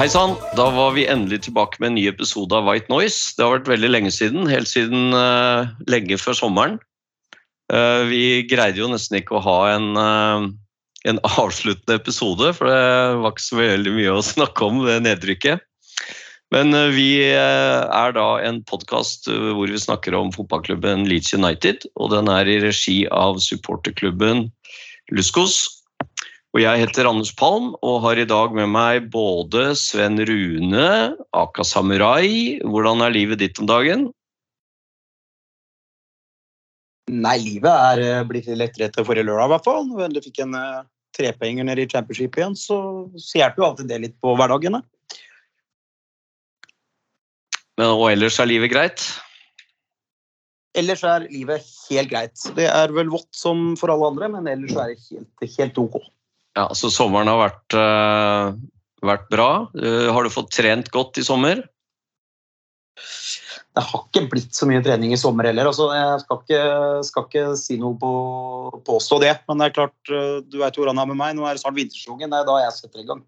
Hei sann, da var vi endelig tilbake med en ny episode av White Noise. Det har vært veldig lenge siden, helt siden uh, lenge før sommeren. Uh, vi greide jo nesten ikke å ha en, uh, en avsluttende episode, for det var ikke så veldig mye å snakke om det nedrykket. Men vi er da en podkast hvor vi snakker om fotballklubben Leeds United, og den er i regi av supporterklubben Luskos. Og jeg heter Anders Palm og har i dag med meg både Sven Rune, Aka Samurai. Hvordan er livet ditt om dagen? Nei, livet er eh, blitt litt lettere etter forrige lørdag, i hvert fall. Når du fikk en trepenger trepoenger nede i championship igjen, så, så hjelper jo alltid det litt på hverdagene. Men, og ellers er livet greit? Ellers er livet helt greit. Det er vel vått som for alle andre, men ellers er det helt, helt ok. Ja, Så sommeren har vært, uh, vært bra. Uh, har du fått trent godt i sommer? Det har ikke blitt så mye trening i sommer heller. Altså, jeg skal ikke, skal ikke si noe på påstå det, men det er klart, uh, du vet hvordan det er med meg. Nå er det snart vintersesongen, det er da jeg setter i gang.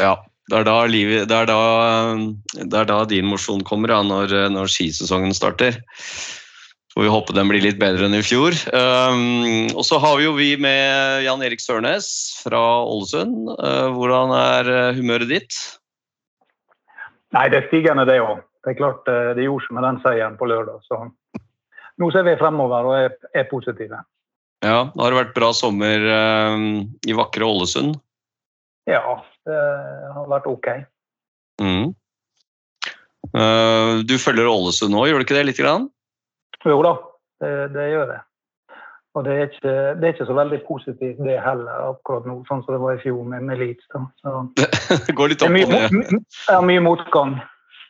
Ja. Det er da, livet, det er da, det er da din mosjon kommer, ja, når, når skisesongen starter. Får vi håpe den blir litt bedre enn i fjor. Um, og så har vi jo vi med Jan Erik Sørnes fra Ålesund. Uh, hvordan er uh, humøret ditt? Nei, det er stigende, det òg. Det er klart eh, det gjorde seg med den seieren på lørdag. Så nå ser vi fremover og er, er positive. Ja, Har det vært bra sommer uh, i vakre Ålesund? Ja, det har vært OK. Mm. Uh, du følger Ålesund nå, gjør du ikke det? litt grann? Jo da, det, det gjør jeg. Og det er, ikke, det er, ikke, så veldig positivt det heller akkurat nå, sånn som det var i fjor med, med Leeds. Da. Så, det går litt opp og ned. Det er mye motgang.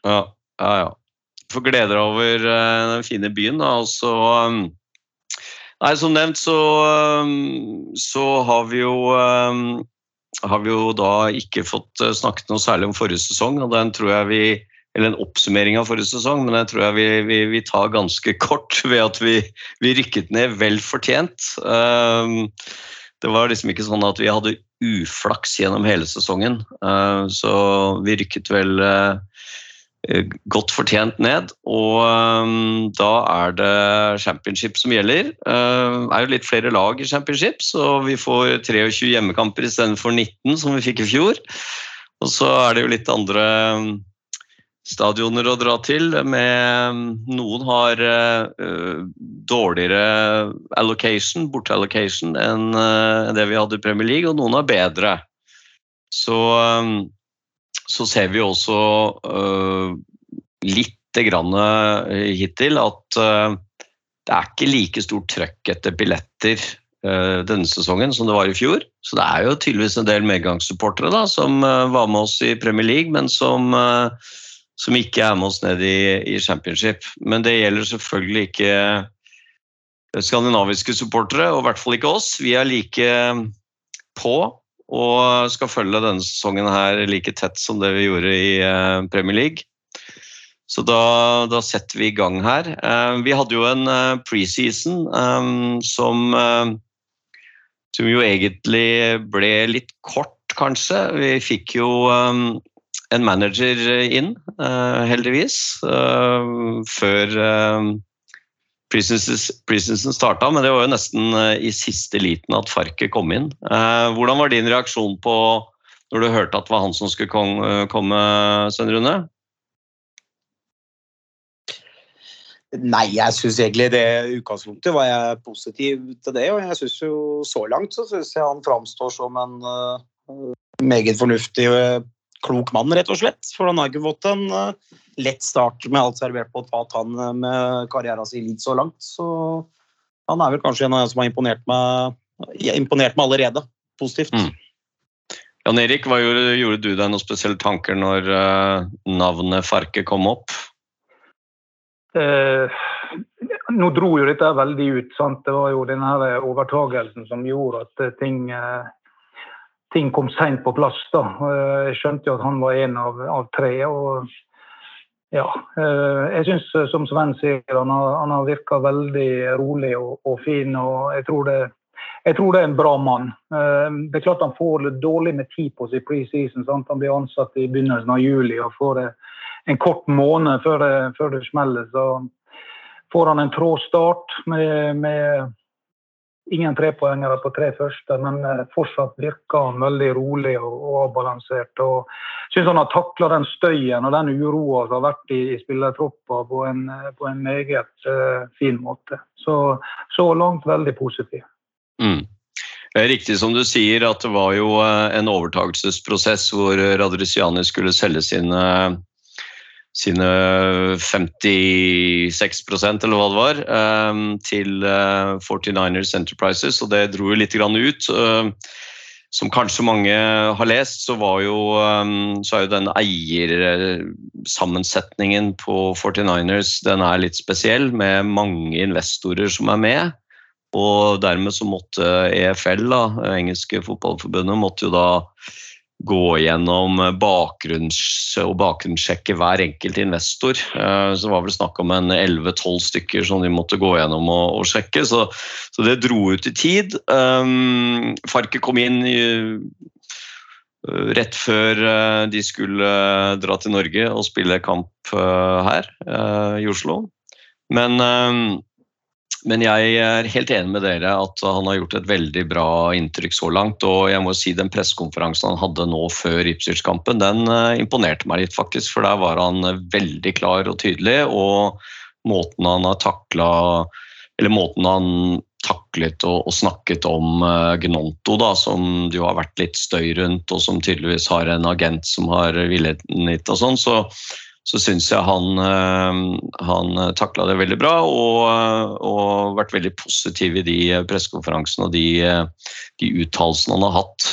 Ja. Ja, ja. Får glede deg over uh, den fine byen. Da. Og så, um, nei, som nevnt så, um, så har vi jo um, har vi jo da ikke fått uh, snakket noe særlig om forrige sesong. og den tror jeg vi eller en oppsummering av forrige sesong, men jeg tror jeg vi, vi, vi tar ganske kort ved at vi, vi rykket ned vel fortjent. Um, det var liksom ikke sånn at vi hadde uflaks gjennom hele sesongen. Uh, så vi rykket vel uh, godt fortjent ned. Og um, da er det championship som gjelder. Det uh, er jo litt flere lag i championship, så vi får 23 hjemmekamper istedenfor 19 som vi fikk i fjor. Og så er det jo litt andre stadioner å dra til. Med, noen har uh, dårligere allocation, borteallocation, enn uh, det vi hadde i Premier League, og noen har bedre. Så um, så ser vi også uh, litt grann hittil at det er ikke like stort trøkk etter billetter denne sesongen som det var i fjor. Så det er jo tydeligvis en del medgangssupportere da, som var med oss i Premier League, men som, som ikke er med oss ned i, i, championship. Men det gjelder selvfølgelig ikke skandinaviske supportere, og i hvert fall ikke oss. Vi er like på og skal følge denne sesongen her like tett som det vi gjorde i eh, Premier League. Så da, da setter vi i gang her. Eh, vi hadde jo en eh, preseason som, som jo egentlig ble litt kort, kanskje. Vi fikk jo en manager inn, heldigvis, før preseason starta, men det var jo nesten eh, i siste liten at Farke kom inn. Eh, hvordan var din reaksjon på når du hørte at det var han som skulle eh, komme, Svein Rune? Nei, jeg syns egentlig det utgangspunktet var jeg positiv til det. Og jeg syns jo så langt så syns jeg han framstår som en uh, meget fornuftig klok mann, rett og slett. For han har ikke fått en uh, lett start med alt servert på fat, han eh, med karrieren sin litt så langt. Så han er vel kanskje en av dem som har imponert meg, imponert meg allerede. Positivt. Mm. Jan Erik, hva gjorde, gjorde du deg noen spesielle tanker når uh, navnet Farke kom opp? Eh, nå dro jo dette veldig ut. Sant? Det var jo denne overtagelsen som gjorde at ting, eh, ting kom seint på plass. Da. Eh, Jeg skjønte jo at han var en av, av tre. og ja, eh, jeg syns som Sven sier, han har, han har virka veldig rolig og, og fin. og jeg tror, det, jeg tror det er en bra mann. Eh, Det er klart han får litt dårlig med tid på seg i preseason. sant? Han blir ansatt i begynnelsen av juli og får en kort måned før det, før det smeller. Så får han en trå start med, med ingen trepoengere på tre første, men eh, fortsatt virker han veldig rolig og, avbalansert. og syns han har takla den støyen og den uroa som har vært i, i spillertroppa på eh, på en meget uh, fin måte. Så, så langt veldig positiv. Mm. Riktig som du sier at det var jo en overtagelsesprosess hvor Radriciani skulle selge sine sine 56% eller hva det var, eh, til eh, 49ers Enterprises, og det dro jo litt ut. Eh, Som kanskje mange har lest, så, jo, eh, så er jo den eiersammensetningen på 49ers den er litt spesiell, med mange investorer som er med. Og dermed så måtte EFL, da, engelske fotballforbundet, måtte jo da gå gjennom bakgrunns og bakgrunnssjekke hver enkelt investor. Eh, Så det var vel snakk om en 11-12 stykker som de måtte gå gjennom og, og sjekke, så, så det dro ut i tid. Um, Farke kom inn i, rett før de skulle dra til Norge og spille kamp her i Oslo. Men men jeg er helt enig med dere at han har gjort et veldig bra inntrykk så langt. Og jeg må si den pressekonferansen han hadde nå før Ipswich-kampen, den eh, imponerte meg litt, faktisk. For der var han eh, veldig klar og tydelig. Og måten han har takla Eller måten han taklet og, og snakket om uh, Gnonto, da, som det jo har vært litt støy rundt, og som tydeligvis har en agent som har villet litt og sånn. så så syns jeg han, eh, han takla det veldig bra og, og vært veldig positiv i de pressekonferansene og de, de uttalelsene han har hatt.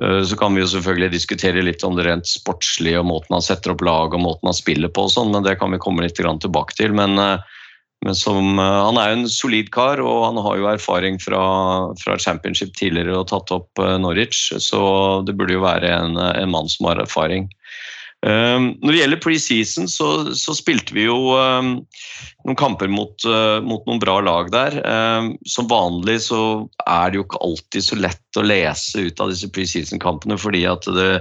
Eh, Så kan vi jo selvfølgelig diskutere litt om det rent sportslige og måten han setter opp lag og måten han spiller på, og sånn, men det kan vi komme litt tilbake til. Men, eh, men som, han er jo en solid kar, og han har jo erfaring fra, fra championship tidligere og tatt opp Norwich, så det burde jo være en, en mann som har erfaring. Um, når det gjelder preseason, så, så spilte vi jo um, noen kamper mot, uh, mot, noen bra lag der. Um, som vanlig så er det jo ikke alltid så lett å lese ut av disse preseason-kampene fordi at det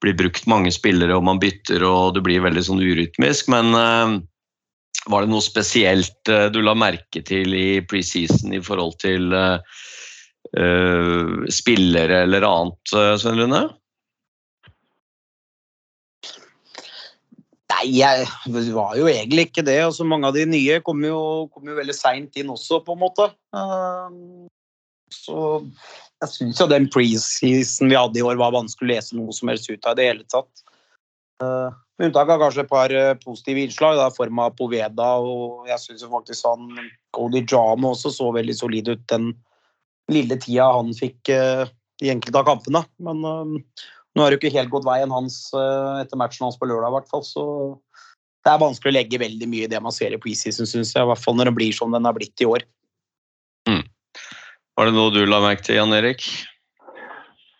blir brukt mange spillere og man bytter og det blir veldig sånn urytmisk. Men var det noe spesielt uh, du la merke til i preseason i forhold til uh, spillere eller annet, Svein Rune? Nei, jeg, var jo egentlig ikke det. Altså, mange av de nye kom jo, kom jo veldig seint inn også, på en måte. Uh, så jeg syns jo den preseason vi hadde i år var vanskelig å lese noe som helst ut av i det hele tatt. Uh, med unntak av kanskje et par uh, positive innslag, i form av Poveda. Og jeg syns faktisk han Cody Jama også så veldig solid ut den lille tida han fikk i enkelte av kampene. Men nå har det jo ikke helt gått veien hans etter matchen hans på lørdag, i hvert fall. Så det er vanskelig å legge veldig mye i det man ser i preseason, syns jeg. I hvert fall når den blir som den har blitt i år. Mm. Var det noe du la merke til, Jan Erik?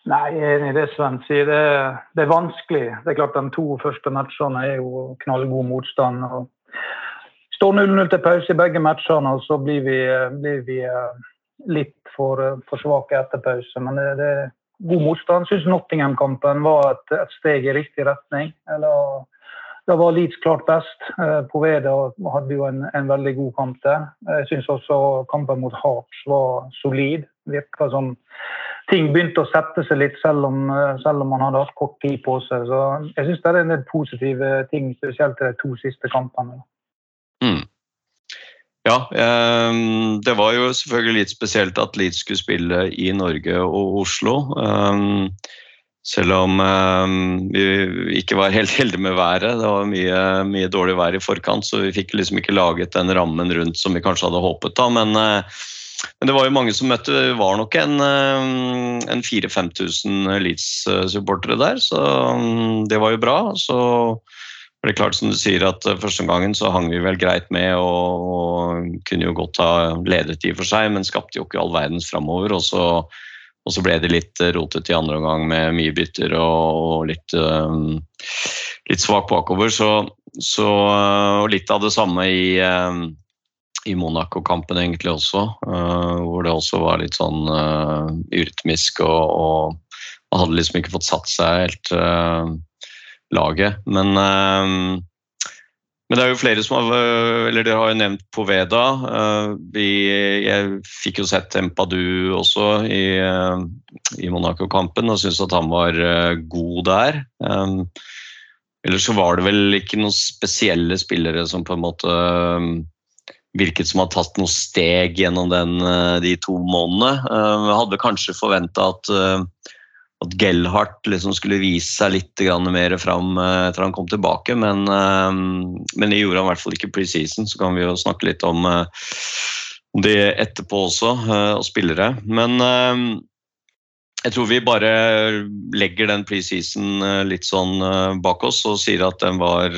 Nei, jeg er enig i det Sven sier. Det, det, er vanskelig. Det er klart De to første matchene er jo knallgod motstand. og Står 0-0 til pause i begge matchene, og så blir vi, blir vi litt for, for svake etter pause. Men det, det god motstand. Syns Nottingham-kampen var et, et, steg i riktig retning. Eller, da var Leeds klart best. Eh, Poveda hadde jo en, en, veldig god kamp der. Jeg syns også kampen mot Harps var solid. Virka som ting begynte å sette seg litt, selv om, selv om man hadde hatt kort tid på seg. Så jeg syns det er en del positive ting, spesielt de to siste kampene. Ja, um, det var jo selvfølgelig litt spesielt at Leeds skulle spille i Norge og Oslo. Um, selv om um, vi ikke var helt heldige med været. Det var mye, mye, dårlig vær i forkant, så vi fikk liksom ikke laget den rammen rundt som vi kanskje hadde håpet. da, Men, uh, men det var jo mange som møtte. Det var nok en, eh, en 4000-5000 Leeds-supportere der, så det var jo bra. Så var det er klart, som du sier, at eh, første gangen så hang vi vel greit med og, og kunne jo godt ha ledet i for seg, men skapte jo ikke all verdens framover. Og så, og så ble det litt rotete i andre omgang med mye bytter og, og litt, um, litt svak bakover. Så, så, og litt av det samme i um, i Monaco-kampen egentlig også, uh, hvor det også var litt sånn uh, urytmisk og, og, hadde liksom ikke fått satt seg helt uh, laget. Men, men det er jo flere som har Eller dere har jo nevnt Poveda. Vi, jeg fikk jo sett Empadu også i, i Monaco-kampen og syntes at han var god der. Um, Ellers så var det vel ikke noen spesielle spillere som på en måte virket som har tatt noen steg gjennom den, eh, de to månedene. Jeg eh, hadde kanskje forventa at, eh, at Gellhardt liksom skulle vise seg litt mer fram etter han kom tilbake, men, men det gjorde han i hvert fall ikke preseason. Så kan vi jo snakke litt om, om det etterpå også, og spillere. Men jeg tror vi bare legger den preseason litt sånn bak oss og sier at den var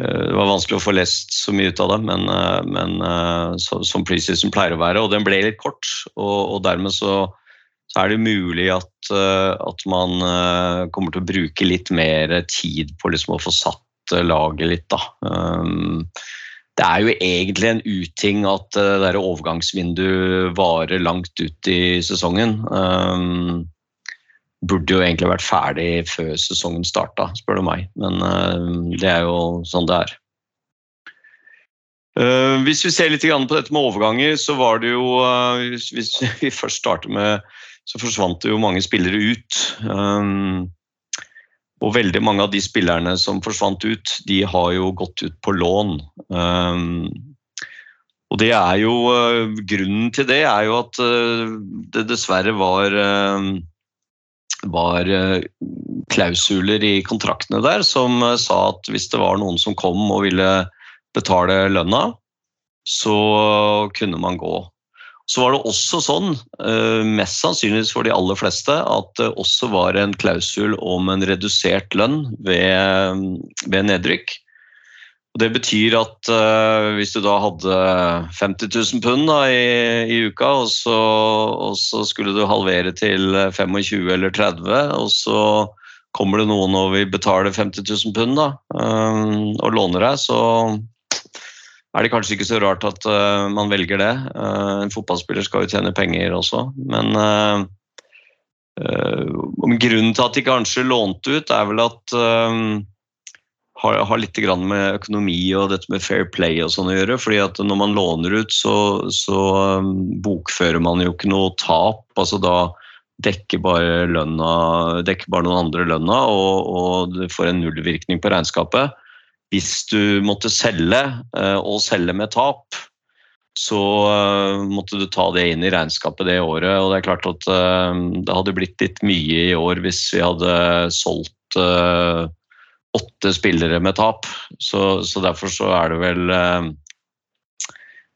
Eh, det var vanskelig å få lest så mye ut av det, men, eh, men eh, så, som preseason pleier å være. Og den ble litt kort, og, og dermed så, så, er det mulig at, at, man kommer til å bruke litt mer tid på liksom å få satt laget litt, da. Det er jo egentlig en uting at det overgangsvinduet varer langt ut i sesongen burde jo egentlig vært ferdig før sesongen starta, spør du meg. Men det er jo sånn det er. Uh, hvis vi ser litt på dette med overganger, så var det jo uh, hvis, vi først starter med Så forsvant det jo mange spillere ut. Um, og veldig mange av de spillerne som forsvant ut, de har jo gått ut på lån. Og det er jo Grunnen til det er jo at det dessverre var var eh, klausuler i kontraktene der som eh, sa at hvis det var noen som kom og ville betale lønna, så kunne man gå. Så var det også sånn, eh, mest sannsynligvis for de aller fleste, at det også var en klausul om en redusert lønn ved, ved nedrykk. Og det betyr at uh, hvis du da hadde 50 000 pund da, i, i, uka, og så, og så, skulle du halvere til 25 eller 30, og så kommer det noen og vil betale 50 000 pund da, um, og låner deg, så er det kanskje ikke så rart at uh, man velger det. Uh, en fotballspiller skal jo tjene penger også, men grunnen til at de kanskje lånte ut, er vel at har, har litt med økonomi og dette med fair play og sånn å gjøre. fordi at når man låner ut, så, så um, bokfører man jo ikke noe tap. altså Da dekker bare, lønna, dekker bare noen andre lønna, og, og du får en nullvirkning på regnskapet. Hvis du måtte selge, eh, og selge med tap, så uh, måtte du ta det inn i regnskapet det året. Og det er klart at uh, det hadde blitt litt mye i år hvis vi hadde solgt åtte spillere med tap. Så, så derfor så er det vel eh,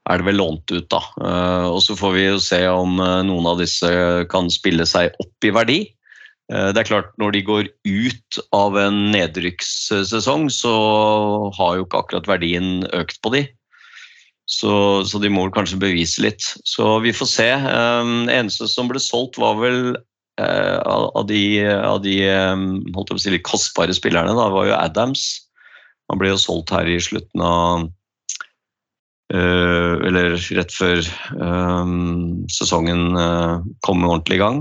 er det vel lånt ut, da. Eh, og så får vi jo se om eh, noen av disse kan spille seg opp i verdi. Det er klart, når de går ut av en nedrykkssesong, så har jo ikke akkurat verdien økt på de. Så, så de må kanskje bevise litt. Så vi får se. Det eneste som ble solgt, var vel Eh, av de, av de holdt jeg på å si, litt kostbare spillerne da, var jo Adams. Han ble jo solgt her i slutten av eller rett før sesongen kom ordentlig i gang.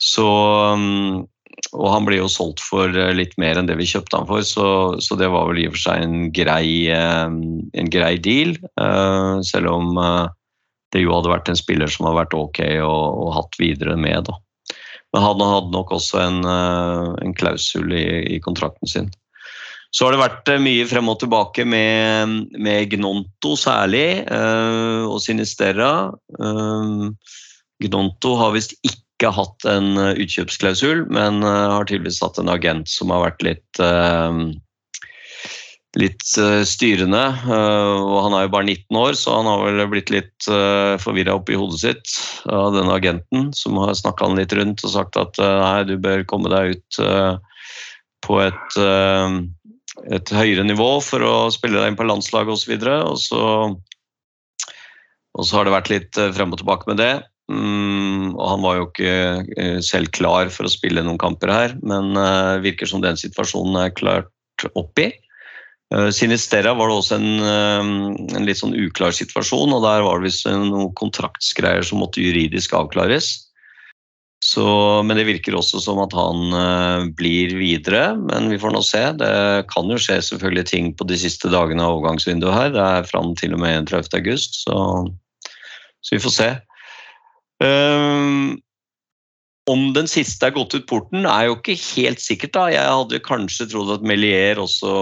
Så, um, og han ble jo solgt for litt mer enn det vi kjøpte han for, så, så det var vel i og for seg en grei, um, en grei deal. Uh, selv om det jo hadde vært en spiller som hadde vært ok og, hatt videre med. da. Men han hadde nok også en, eh, en klausul i, i, kontrakten sin. Så har det vært eh, mye frem og tilbake med, med Gnonto særlig, øh, og Sinisterra. Uh, Gnonto har visst ikke hatt en utkjøpsklausul, men uh, har tydeligvis hatt en agent som har vært litt litt eh, styrende. eh, og han er jo bare 19 år, så han har vel blitt litt forvirra oppi hodet sitt av denne agenten, som har snakka han litt rundt og sagt at eh, nei, du bør komme deg ut eh, på et, eh, et høyere nivå for å spille deg inn på landslaget osv. Og, så og så har det vært litt eh, frem og tilbake med det. Og han var jo ikke eh, selv klar for å spille noen kamper her, men eh, virker som den situasjonen er klart opp i. Eh, Sinisterra var det også en, en litt sånn uklar situasjon, og der var det visst noen kontraktsgreier som måtte juridisk avklares. Så, men det virker også som at han blir videre, men vi får nå se. Det kan jo skje selvfølgelig ting på de siste dagene av overgangsvinduet her. Det er fram til og med 31. august, så, så vi får se. Ehm, om den siste er gått ut porten, er jo ikke helt sikkert. da. Jeg hadde kanskje trodd at Melier også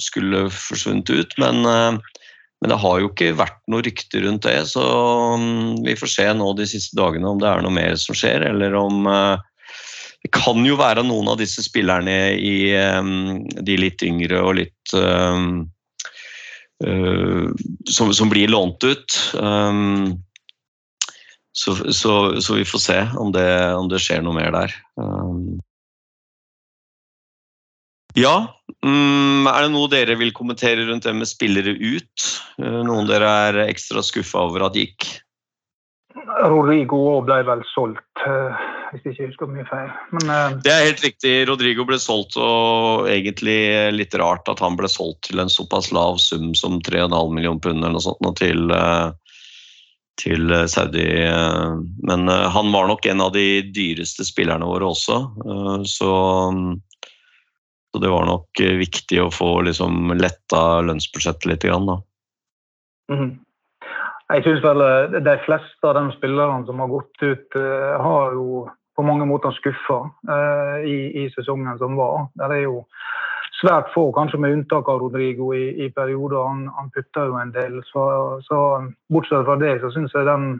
skulle forsvunnet ut, men, eh, men det har jo ikke vært noe rykte rundt det. Så mm, vi får se nå de siste dagene om det er noe mer som skjer, eller om eh, Det kan jo være noen av disse spillerne i eh, de litt yngre og litt eh, eh, som, som blir lånt ut. Så, så, så vi får se om det, om det skjer noe mer der. Um, ja, mm, er det noe dere vil kommentere rundt det med spillere ut? Eh, Noen dere er ekstra skuffa over at gikk? Rodrigo ble vel solgt, eh, hvis jeg ikke husker mye feil. Men uh... Det er helt riktig. Rodrigo ble solgt, og egentlig litt rart at han ble solgt til en såpass lav sum som 3,5 millioner pund eller noe sånt til, eh, til eh, Saudi. eh, Men eh, han var nok en av de dyreste spillerne våre også, så, så det var nok viktig å få liksom letta lønnsbudsjettet litt. Da. -hmm. Jeg synes vel de fleste av de spillerne som har gått ut, har jo på mange måter skuffa i, i sesongen som var. Det er jo svært få, kanskje med unntak av Rodrigo i, i perioder. Han, han putta jo en del. Så, så bortsett fra det, så syns jeg den,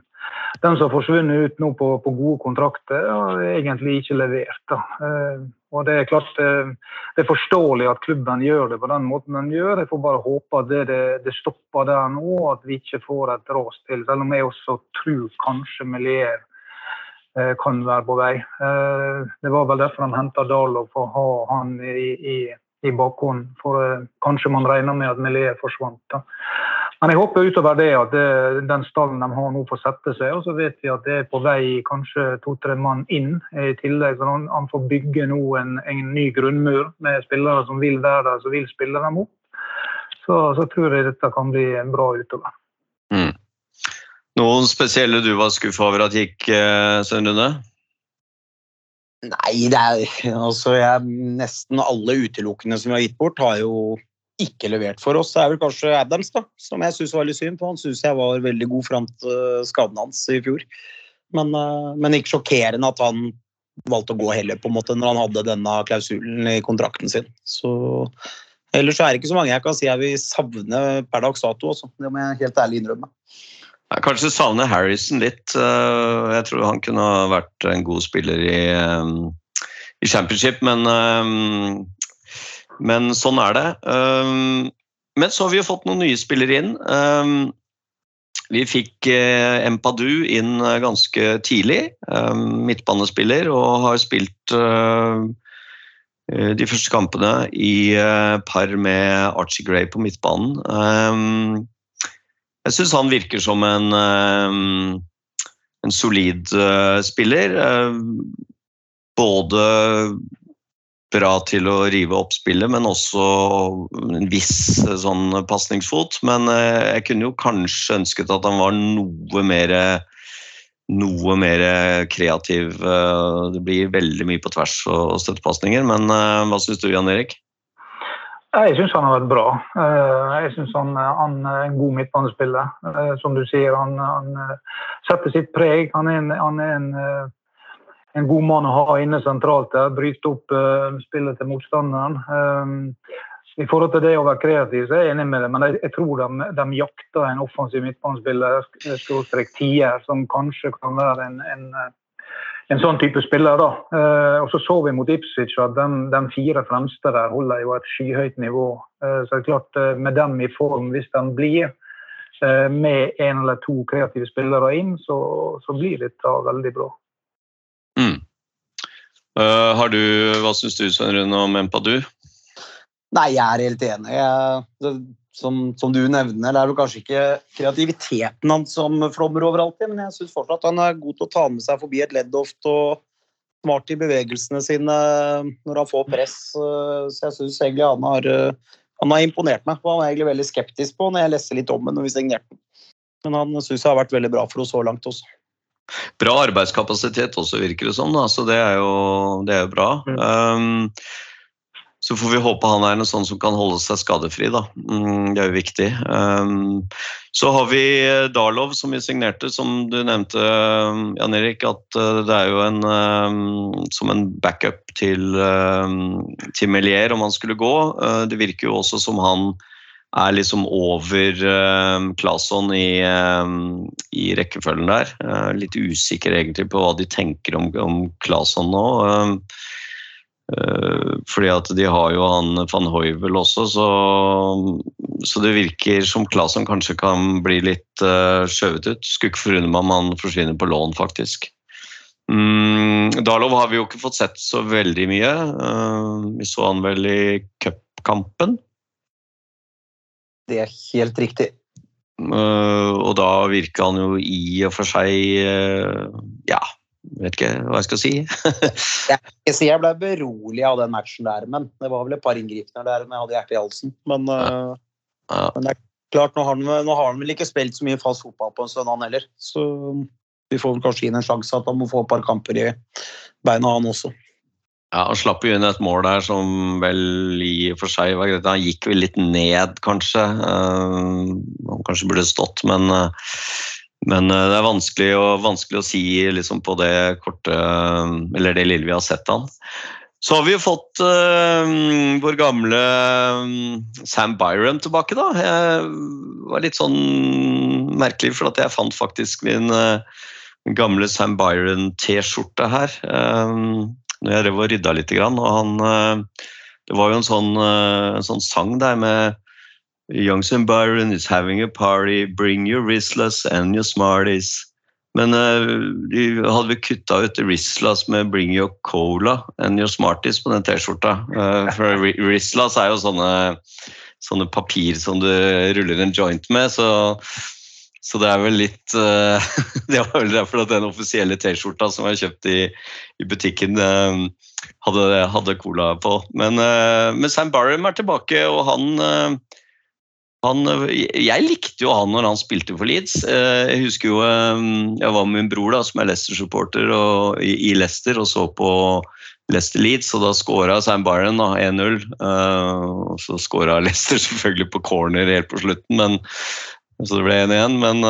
den som har forsvunnet ut nå på, på gode kontrakter, har egentlig ikke levert. Da. Eh, og det er klart eh, det er forståelig at klubben gjør det på den måten den gjør. Jeg får bare håpe at det, det, det stopper der nå, og at vi ikke får et ras til. Selv om jeg også tror kanskje Melier eh, kan være på vei. Det var vel derfor de henta Dalo, for å ha han i, i, i bakhånd. For eh, kanskje man regner med at Melier forsvant. Da. Men jeg håper utover det at det, den stallen de har nå får sette seg. Og så vet vi at det er på vei kanskje to-tre mann inn i tillegg. Så han, han får bygge nå en, en ny grunnmur med spillere som vil være der, som vil spille dem opp. Så, så tror jeg dette kan bli bra utover. Mm. Noen spesielle du var skuffa over at gikk, eh, Svein Rune? Nei, det er altså jeg, Nesten alle utelukkende som vi har gitt bort, har jo ikke levert for oss. Det er vel kanskje Adams, da, som jeg syns var litt synd på. Han syns jeg var veldig god fram til skaden hans i fjor. Men, eh, men ikke sjokkerende at han valgte å gå heller, på en måte, når han hadde denne klausulen i kontrakten sin. Så Ellers er det ikke så mange jeg kan si jeg vil savne per dags dato. Også. Det må jeg helt ærlig innrømme. Jeg kanskje savner Harrison litt. eh, Jeg tror han kunne vært en god spiller i, eh, i championship, men, eh, men sånn er det. Men så har vi jo fått noen nye spillere inn. Vi fikk Empadu inn ganske tidlig, midtbanespiller, og har spilt de første kampene i par med Archie Gray på midtbanen. Jeg syns han virker som en, eh, en solid eh, spiller. Eh, Både bra til å rive opp spillet, men også en viss sånn pasningsfot. Men jeg kunne jo kanskje ønsket at han var noe mer noe mer kreativ. Det blir veldig mye på tvers og støttepasninger, men hva syns du, Jan Erik? Jeg syns han har vært bra. Eh, Jeg syns han, han er en god midtbanespiller. Eh, Som du sier, han, han eh, setter sitt preg. Han er en, han er en, eh, en god mann å ha inne sentralt der. Bryter opp eh, spillet til motstanderen. Eh, I forhold til det å være kreativ, så er jeg enig med det, men jeg, tror de, de jakter en offensiv midtbanespiller, skråstrek tier, som kanskje kan være en, en, eh, en sånn type spiller. da. Eh, og Så så vi mot Ipswich at de, den, fire fremste der holder jo et skyhøyt nivå. Eh, så det er klart, eh, med dem i form, hvis den blir eh, med en eller to kreative spillere inn, så, så blir dette veldig bra. Mm. Uh, har du, hva syns du Svein Rune om Empadu? Nei, jeg er helt enig. Jeg, det, som, som du nevner, det er vel kanskje ikke kreativiteten hans som flommer over alltid, men jeg syns fortsatt han er god til å ta med seg forbi et ledd ofte og smart i bevegelsene sine når han får press. Så jeg syns egentlig han har, han har imponert meg. Han er egentlig veldig skeptisk på når jeg leser litt om ham når vi signerte den. Men han syns jeg har vært veldig bra for oss så langt også. Bra arbeidskapasitet også, virker det som. Da. Så det er jo, det er jo bra. Um, så får vi håpe han er en sånn som kan holde seg skadefri. Da. Mm, det er jo viktig. Um, så har vi Darlov, som vi signerte, som du nevnte, Jan Erik. At uh, det er jo en um, som en backup til, um, til Melier om han skulle gå. Uh, det virker jo også som han er liksom over Claesson i, um, i, rekkefølgen der. Litt usikker egentlig på hva de tenker om, om Claesson nå. Uh, fordi at de har jo han van Hoivel også, så, så det virker som Claesson kanskje kan bli litt uh, skjøvet ut. Skulle ikke forundre meg om han forsvinner på lån, faktisk. Mm, Darlov har vi jo ikke fått sett så veldig mye. vi så han vel i cupkampen. Det er helt riktig. Og da virka han jo i og for seg Ja, vet ikke hva jeg skal si. jeg, jeg ble berolig av den matchen der, men det var vel et par inngripener der når jeg hadde hjertet i halsen. Men, ja. ja. men det er klart, nå har, han, nå har han vel ikke spilt så mye fast fotball på en stund, han heller. Så vi får vel kanskje ham en sjanse at han må få et par kamper i beina, han også. Ja, Han slapp jo inn et mål der som vel i og for seg var greit. Han gikk vel litt ned, kanskje. Uh, han kanskje burde stått, men, uh, men uh, det er vanskelig, og, vanskelig å si liksom, på det korte Eller det lille vi har sett han. Så har vi jo fått vår gamle Sam Byron tilbake, da. Jeg var litt sånn merkelig, for at jeg fant faktisk min gamle Sam Byron-T-skjorte her når jeg drev og rydda litt. Og han, uh, det var jo en sånn, eh, en sånn sang der med Young Sam Byron is having a party, bring your Rizlas and your Smarties. Men uh, de hadde vi kutta ut Rizlas med 'Bring your cola and your Smarties' på den T-skjorta. Uh, for Rizlas er jo sånne, sånne papir som du ruller en joint med, så så det er vel litt uh, Det var vel derfor at den offisielle T-skjorta som jeg kjøpte i, i butikken, hadde, hadde, cola på. Men, men Sam Barham er tilbake, og han, han Jeg likte jo han når han spilte for Leeds. jeg husker jo Jeg var med min bror, da, som er Leicester-supporter, i, Leicester og så på Leicester Leeds, og da skåra Sam Byron 1-0. og så skåra Leicester selvfølgelig på corner helt på slutten, men så det ble 1-1. Men,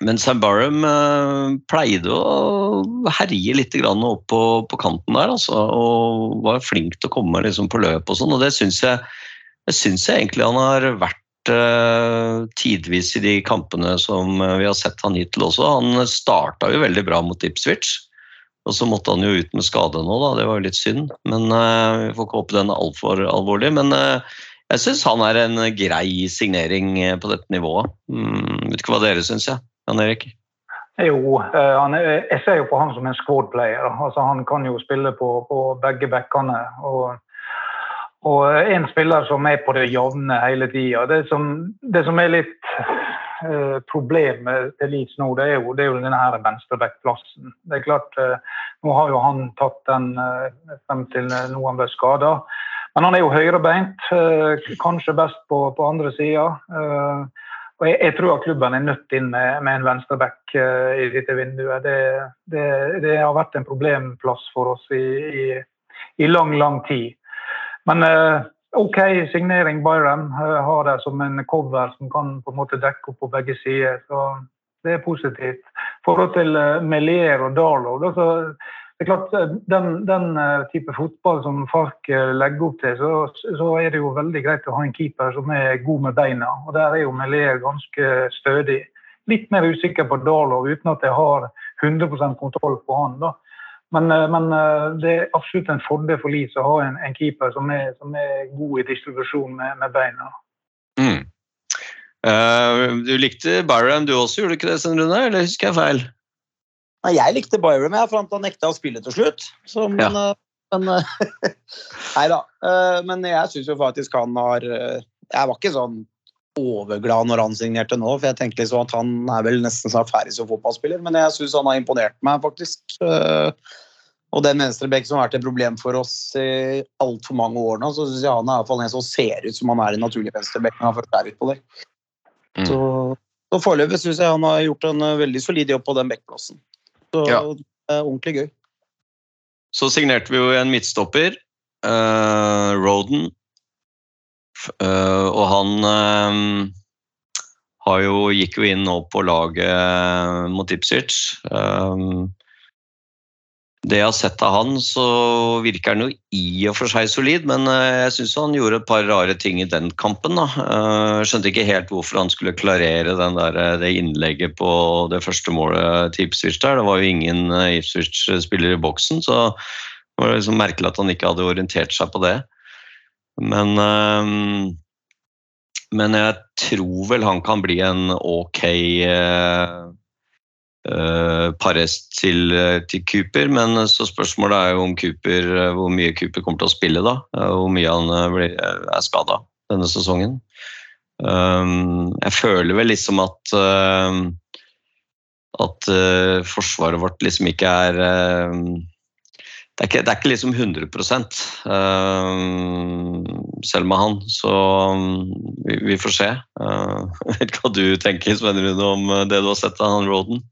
men Sam uh, pleide å herje litt opp på, på kanten der, altså, og var flink til å komme liksom, på løp og sånn. Og det syns jeg, det syns jeg egentlig han har vært uh, tidvis i de kampene som vi har sett han hittil også. Han starta jo veldig bra mot Ipswich. Og så måtte han jo ut med skade nå, da. Det var jo litt synd. Men uh, vi får ikke håpe den er altfor alvorlig. Men uh, jeg syns han er en grei signering eh, på dette nivået. Mm, vet ikke hva dere syns, ja. Jan Erik? Jo, eh, jeg ser jo på han som en squad player. Altså, han kan jo spille på, på begge bekkene. Og, og, en spiller som er på det jevne hele tida. Det, det, som er litt uh, problemet til Leeds nå, det er jo, det er jo denne her venstrebackplassen. Det er klart, uh, Nå har jo han tatt den uh, frem til nå han ble skada. Men han er jo høyrebeint, eh, kanskje best på, på andre sida. Eh, og jeg, jeg, tror at klubben er nødt inn med, med en venstreback i dette vinduet. Det, det, det, har vært en problemplass for oss i, i, i lang, lang tid. Men uh, OK signering Byron. Uh, har det som en cover som kan på en måte dekke opp på begge sider. Så det er positivt. I forhold til uh, Melier og Darlow, så det er klart, eh, den, den, eh, type fotball som Fark eh, legger opp til, så, så, er det jo veldig greit å ha en keeper som er god med beina. og Der er jo Melier ganske stødig. Litt mer usikker på Darlow, uten at jeg har 100 kontroll på han. da. Men, eh, men eh, det er absolutt en fordel for Leeds å ha en, en keeper som er, som er, god i distribusjon med, med beina. Mm. Uh, du likte Byron du også, gjorde du ikke det, Sten Rune? Eller husker jeg feil? Nei, jeg likte Byron, jeg, fram til han nekta å spille til slutt. Så, men Ja. men eh, Nei da. Men jeg syns jo faktisk han har Jeg var ikke sånn overglad når han signerte nå, for jeg tenkte liksom at han er vel nesten snart ferdig som fotballspiller, men jeg syns han har imponert meg, faktisk. Eh, Og den venstrebekk som har vært et problem for oss i altfor mange år nå, så syns jeg han er i hvert fall en som ser ut som han er en naturlig venstrebekk når han først er utpå det. Mm. Så, så foreløpig syns jeg han har gjort en eh, veldig solid jobb på den bekkplassen. Så Ja. det er ordentlig gøy. Så signerte vi jo en midtstopper, uh, Roden. Eh, og han eh, jo, gikk jo inn nå på laget eh, mot Ipswich. Um, det jeg har sett av han, så virker han jo i og for seg solid, men jeg syns han gjorde et par rare ting i den kampen. da. Skjønte ikke helt hvorfor han skulle klarere der, det innlegget på det første målet til Ipswich der. Det var jo ingen Ipswich-spiller i boksen, så det var liksom merkelig at han ikke hadde orientert seg på det. Men eh, men jeg tror vel han kan bli en ok Uh, parest til, til Cooper. Men så spørsmålet er jo om Cooper, hvor mye Cooper kommer til å spille da. Hvor mye han blir, er skada denne sesongen. Um, jeg føler vel liksom at uh, at uh, forsvaret vårt liksom ikke er det er, ikke, det er ikke liksom 100 eh, selv med han, så um, vi, vi får se. Eh, jeg vet ikke hva du tenker Sven Rune, om eh, det du har sett av han Roden?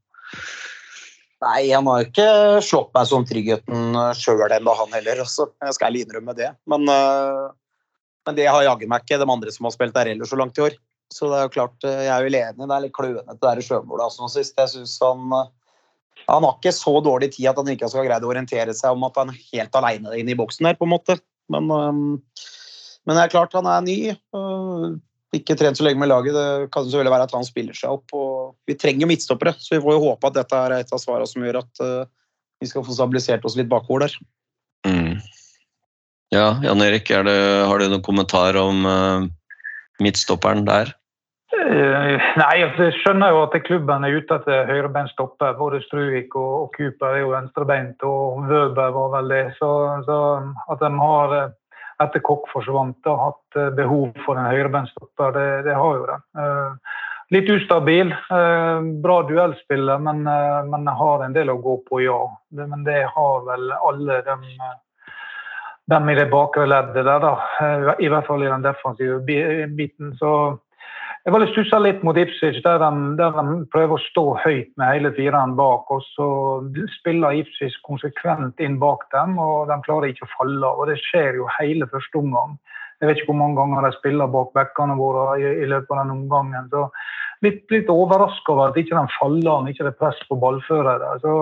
Nei, han har ikke slått meg som tryggheten sjøl ennå, han heller. Altså. Jeg skal ærlig innrømme det. Men, men det har jaggu meg ikke de andre som har spilt der heller så langt i år. Så det er jo klart, jeg er jo enig, det er litt klønete det der sjømålet altså, sist. Jeg synes han, han har ikke så dårlig tid at han ikke skal greid å orientere seg om at han er helt aleine inne i boksen der, på en måte. Men, øh, men det er klart, han er ny. øh, ikke trent så lenge med laget. Det kan selvfølgelig være at han spiller seg opp. Vi trenger midtstoppere, så vi får jo håpe at dette er et av svarene som gjør at uh, vi skal få stabilisert oss litt bakover der. Mm. Ja, Jan Erik, er det, har du noen kommentar om eh, midtstopperen der? Eh, Nei, altså, jeg skjønner jo at klubben er ute etter høyrebeint stopper. Både Struvik og, og Cooper er jo venstrebeint, og Wøber var vel det. Så, så at de har, eh, etter Kokk forsvant, hatt eh, behov for en høyrebeint stopper, det, det har jo de. Uh, Litt ustabil. Uh, Bra duellspiller, men, men har en del å gå på, ja. Det, men det har vel alle eh, dem i det bakre leddet der, da. I hvert fall i den defensive biten. Så jeg var litt stussa litt mot Ipswich, der de, de prøver å stå høyt med hele fireren bak. Og så spiller Ipswich konsekvent inn bak dem, og de klarer ikke å falle. Og det skjer jo hele første omgang. Jeg vet ikke hvor mange ganger de spiller bak bekkene våre i, i løpet av den omgangen. Så litt, litt overraska over at ikke de faller an, ikke det er press på ballførere. Så,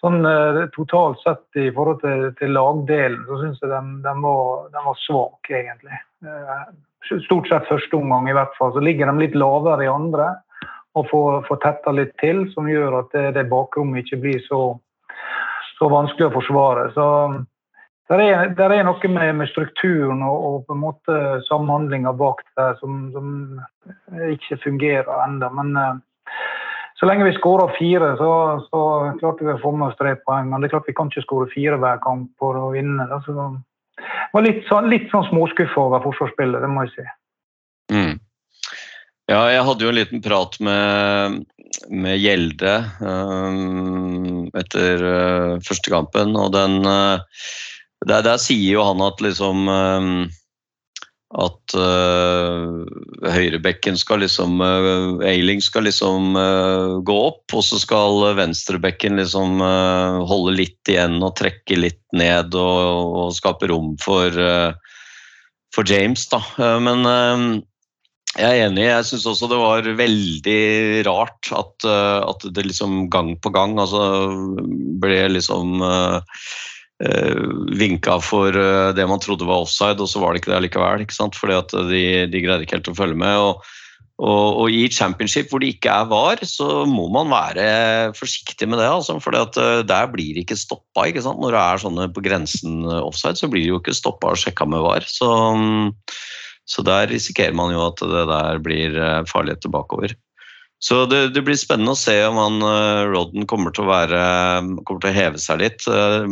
sånn eh, totalt sett i forhold til, til lagdelen, så syns jeg de, de, var, de var svak, egentlig. Eh, stort sett første omgang i hvert fall. Så ligger de litt lavere i andre og får, får tetta litt til, som gjør at det, det bakrommet ikke blir så, så vanskelig å forsvare. Så det er, er noe med, med strukturen og, og på en måte samhandlinga bak der som, som ikke fungerer ennå. Men eh, så lenge vi skårer fire, så, så klarte vi å få med oss tre poeng. Men det er klart vi kan ikke skåre fire hver kamp for å vinne. Så var litt, sånn- litt sånn småskuffa over forsvarsspillet, det må jeg si. Mm. Ja, jeg hadde jo en liten prat med, med Gjelde um, etter uh, første kampen, og den uh, der, der sier jo han at liksom um, at uh, høyrebekken skal liksom uh, Eiling skal liksom uh, gå opp, og så skal venstrebekken liksom holde litt igjen og trekke litt ned og, og skape rom for, for James, da. Men jeg er enig. Jeg syns også det var veldig rart at, at det liksom gang på gang altså, ble liksom vinka for uh, det man trodde var offside, og så var det ikke det likevel. ikke sant? Fordi at de, de greide ikke helt å følge med. og Og, og i championship hvor det ikke er VAR, så må man være forsiktig med det. Altså, for der blir det ikke stoppa. Ikke sant? Når det er sånne på grensen eh, offside, så blir det jo ikke stoppa og sjekka med VAR. Så, så der risikerer man jo at det der blir farlighet bakover. Så det, det, blir spennende å se om han uh, Rodden kommer til å være kommer til å heve seg litt. Uh,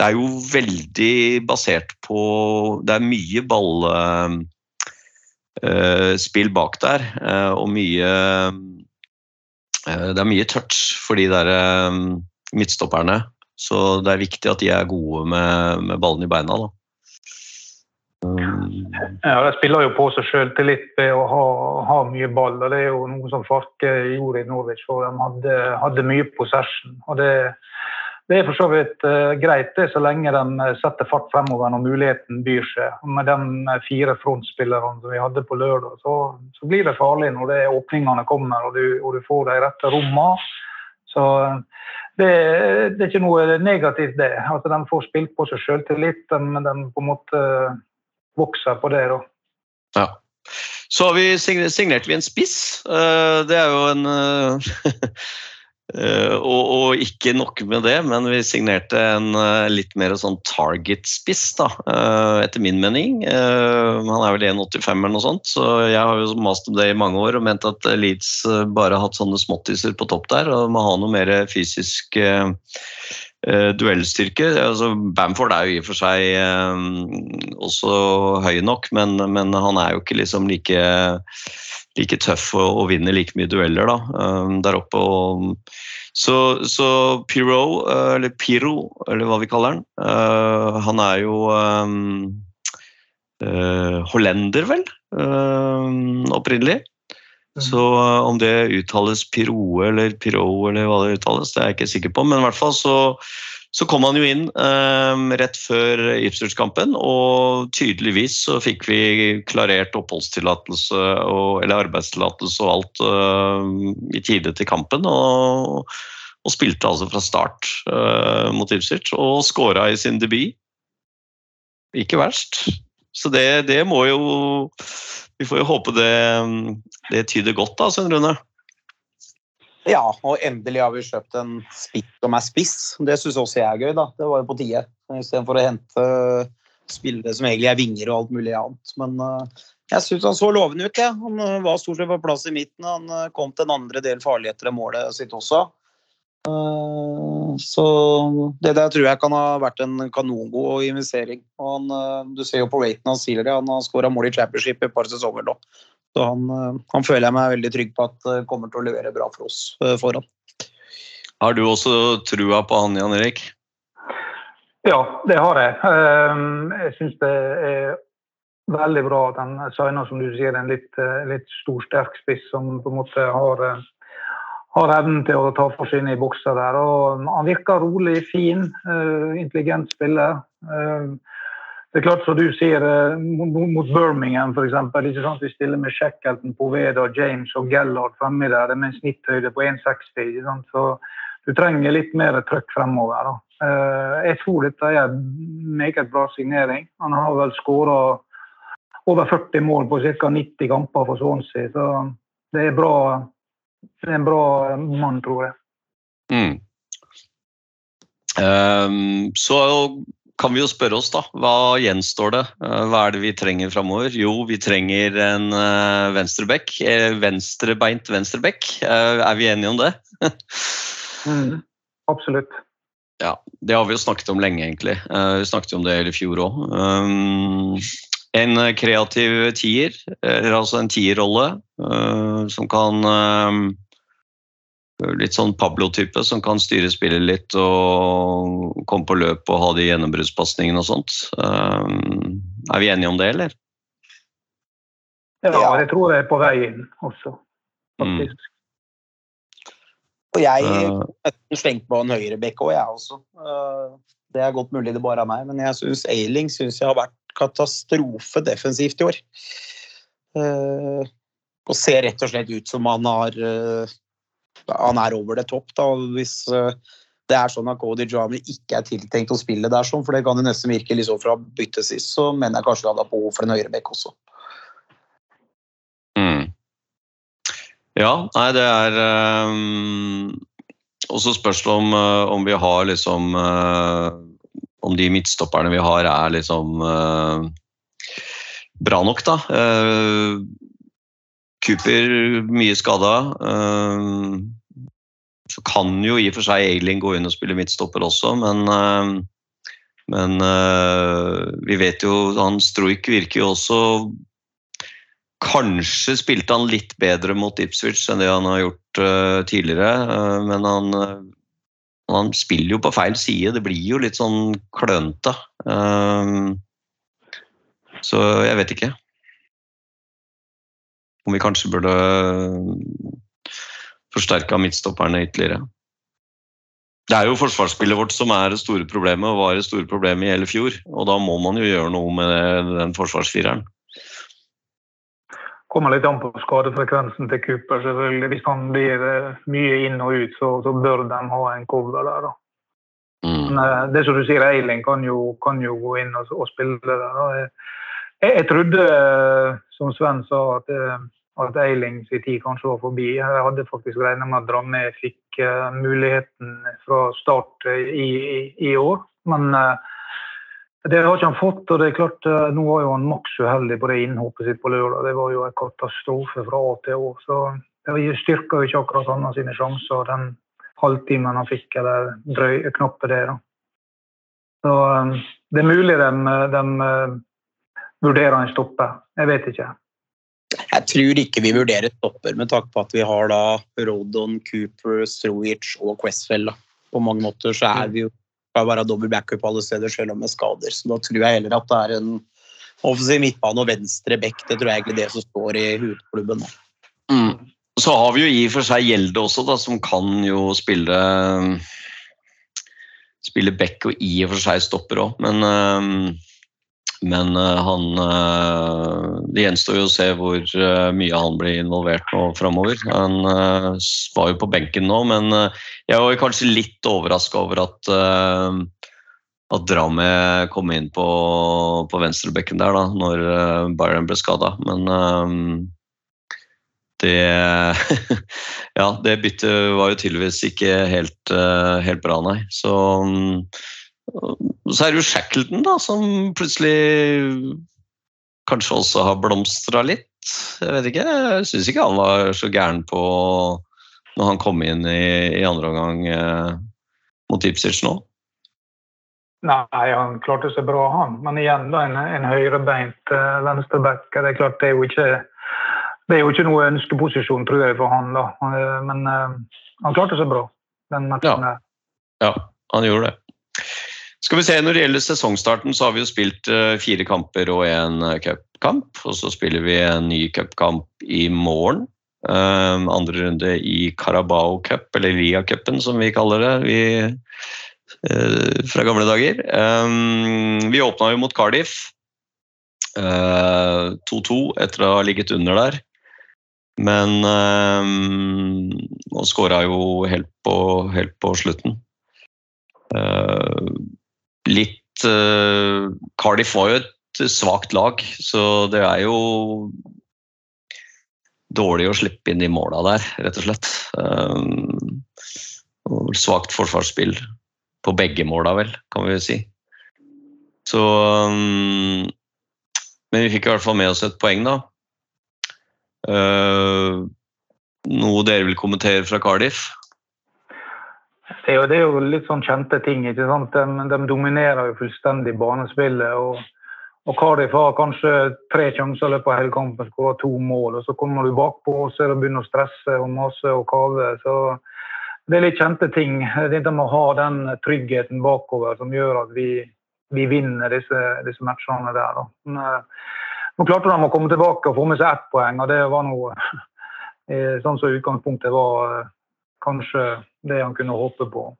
det er jo veldig basert på Det er mye ball uh, bak der, og mye Det er mye touch for de der midtstopperne. Så det er viktig at de er gode med, med ballen i beina. da. Ja, De spiller jo på seg sjøltillit ved å ha, ha, mye ball. og Det er jo noe som Farke gjorde i Norwich. for De hadde, hadde mye possession. og det det er for så vidt uh, greit det, så lenge de eh, setter fart fremover når muligheten byr seg. Med de eh, fire frontspillerne som vi hadde på lørdag, så, så blir det farlig når det åpningene kommer og du, og du får de rette rommene. Så det, det, er ikke noe negativt, det. At de får spilt på seg sjøltillit. men de på en måte vokser på det. da. Ja. Så har vi signert vi en spiss. Det er jo en Uh, og, og, ikke nok med det, men vi signerte en litt mer sånn target-spiss, da, etter min mening. han er vel 1,85 eller noe sånt, så jeg har jo mast om det i mange år og ment at Leeds bare har hatt sånne småttiser på topp der og må ha noe mer fysisk duellstyrke. Altså, Bamford er jo i og for seg også høy nok, men, men, han er jo ikke liksom like like tøff og, og vinner like mye dueller da, um, der oppe. Og, så, så Piro, uh, eller Piro, eller hva vi kaller han, uh, han er jo uh, hollender, vel, opprinnelig. Mm. Så uh, om det uttales Piroe eller Pirou eller hva det uttales, det er jeg ikke sikker på. Men i hvert fall så så kom han jo inn eh, rett før Ipswich-kampen, og tydeligvis så fikk vi klarert oppholdstillatelse eller arbeidstillatelse og alt eh, i tide til kampen. Og, og, spilte altså fra start eh, mot Ipswich og skåra i sin debut. Ikke verst. Så det, det, må jo Vi får jo håpe det, det tyder godt, da, Svein Rune. Ja, og endelig har vi kjøpt en spiss som er spiss. Det syns også jeg er gøy. da. Det var jo på tide. Istedenfor å hente spillere som egentlig er vinger og alt mulig annet. Men uh, jeg syns han så lovende ut. Ja. Han uh, var stort sett på plass i midten. Han uh, kom til en andre del farlig etter målet sitt også. Så det der tror jeg kan ha vært en kanongod investering. Og han, du ser jo på raten hans tidligere, han har skåra mål i championship i et par sesonger nå. Så han, eh, han, føler jeg meg veldig trygg på at eh, kommer til å levere bra for oss eh, foran. Har du også trua på han, Jan Erik? Ja, det har jeg. Ehm, jeg syns det er veldig bra at han signer som du sier, en litt, litt stor, sterk spiss som på en måte har, har evnen til å ta for seg inn i bokser der. Og han virker rolig, fin, intelligent spiller. Ehm, det er klart, som du sier, eh, mot Birmingham f.eks. Vi stiller med Shackleton, Poveda, James og Gellard fremme der. Det med en snitthøyde på 1,60. Så du trenger litt mer trøkk fremover. Da. Eh, jeg tror dette er en meget bra signering. Han har vel skåra over 40 mål på ca. 90 kamper for Swansea. Så det er, bra, det er en bra mann, tror jeg. Mm. Um, så kan vi jo spørre oss, da. Hva gjenstår det? Eh, hva er det vi trenger framover? Jo, vi trenger en venstrebekk. Eh, venstrebeint venstrebekk. Uh, er vi enige om det? mm, absolutt. Ja, det har vi jo snakket om lenge, egentlig. Vi snakket jo om det i fjor òg. En kreativ tier, altså en tierrolle, som kan litt sånn Pablo-type som kan styre spillet litt og komme på løp og ha de gjennombruddspasningene og sånt. Er vi enige om det, eller? Ja, jeg tror jeg er på vei inn også, faktisk. Mm. Og jeg uh, slengt på en høyrebekk òg, jeg også. Det er godt mulig det bare er meg, men jeg syns Ailing synes jeg har vært katastrofe defensivt i år. Uh, og ser rett og slett ut som han har uh, han er over det topp. da, Hvis uh, det er sånn at Cody Jami ikke er tiltenkt å spille der, sånn, for det kan jo nesten virke liksom fra byttet sist, så mener jeg kanskje han hadde behov for en høyrebekk også. Mm. Ja, nei, det er um, Og så spørs det om, eh, om vi har liksom eh, Om de midtstopperne vi har er liksom eh, bra nok, da. Cooper mye skada. så kan jo i og for seg Eiling gå inn og spille midtstopper også, men men vi vet jo han Struik virker jo også Kanskje spilte han litt bedre mot Ipswich enn det han har gjort uh, tidligere, uh, men han, uh, han spiller jo på feil side. Det blir jo litt sånn klønete. Så jeg vet ikke. Om vi kanskje burde forsterka midtstopperne ytterligere. Det er jo forsvarsspillet vårt som er det store problemet, og var det store problemet i hele fjor. Og da må man jo gjøre noe med den forsvarsfireren. Kommer litt an på skadefrekvensen til Cooper. selvfølgelig. Hvis han blir eh, mye inn og ut, så, så bør de ha en cover der. da. Mm. Men eh, det som du sier, Eiling kan jo, kan jo gå inn og, og spille der. da. Jeg, jeg trodde, eh, som Sven sa, at, at Eiling sin tid kanskje var forbi. Jeg hadde faktisk regna med at Dramme fikk uh, muligheten fra start i, i, i år. Men eh, det har ikke han fått. og det er klart, eh, Nå var jo han maks uheldig på det innhoppet sitt på lørdag. Det var jo en katastrofe fra A til Å. Så det styrka jo ikke akkurat han sine sjanser den halvtimen han fikk, eller drøye knappe det. da. Så eh, det er mulig de, de eh, vurderer en stopper. Jeg vet ikke. Jeg tror ikke vi vurderer stopper med takk på at vi har da Rodon, Cooper, Strojic og Questfell. Da. På mange måter så er vi jo skal være dobbel backup alle steder, selv om med skader. Så da tror jeg heller at det er en offensiv midtbane og venstre back. Det tror jeg egentlig det som står i hovedklubben. Mm. Så har vi jo i og for seg Gjelde også, da, som kan jo spille spille back og i og for seg stopper òg, men eh, men eh, han eh, Det gjenstår jo å se hvor eh, mye han blir involvert nå framover. Han var jo på benken nå, men jeg var kanskje litt overraska over at at Drame kom inn på, på venstrebekken der da når Bayern ble skada. Men det Ja, det byttet var jo tydeligvis ikke helt, helt bra, nei. Så mm, så er det jo Shackleton, da, som plutselig kanskje også har blomstra litt. Jeg vet ikke, jeg syns ikke han var så gæren på når han kom inn i, i andre omgang eh, mot Ipsic nå. Nei, han klarte seg bra, han. Men igjen, da, en, en høyrebeint eh, venstreback. Det klart, det er jo ikke det er jo ikke noe ønskeposisjon, tror jeg, for han. da. Eh, Men eh, han klarte seg bra, den matchen. Ja. Ja, han gjorde det. Skal vi se, Når det gjelder sesongstarten, så har vi jo spilt eh, fire kamper og en eh, cupkamp. Og så spiller vi en ny cupkamp i morgen. Eh, andre runde i Carabao Cup, eller Lia-cupen som vi kaller det vi, fra gamle dager. Vi åpna jo mot Cardiff. eh, 2-2 etter å ha ligget under der. Men Og skåra jo helt på, helt på slutten. Litt uh, Cardiff var jo et svakt lag, så det er jo dårlig å slippe inn de måla der, rett og slett. Um, svakt forsvarsspill på begge måla, vel, kan vi si. Så um, Men vi fikk i hvert fall med oss et poeng, da. Uh, noe dere vil kommentere fra Cardiff? Det er, jo, det er jo litt sånn kjente ting. ikke sant? De, de dominerer jo fullstendig banespillet. og, og Cardiff har kanskje tre sjanser i løpet av hele kampen, skårer to mål. og Så kommer du bakpå og så er det å stresse og mase og kave. så Det er litt kjente ting. Det er å ha den tryggheten bakover som gjør at vi, vi vinner disse, disse matchene der. Men, eh, nå klarte de å komme tilbake og få med seg ett poeng, og det var noe eh, sånn som utgangspunktet var eh, kanskje det han kunne håpe på.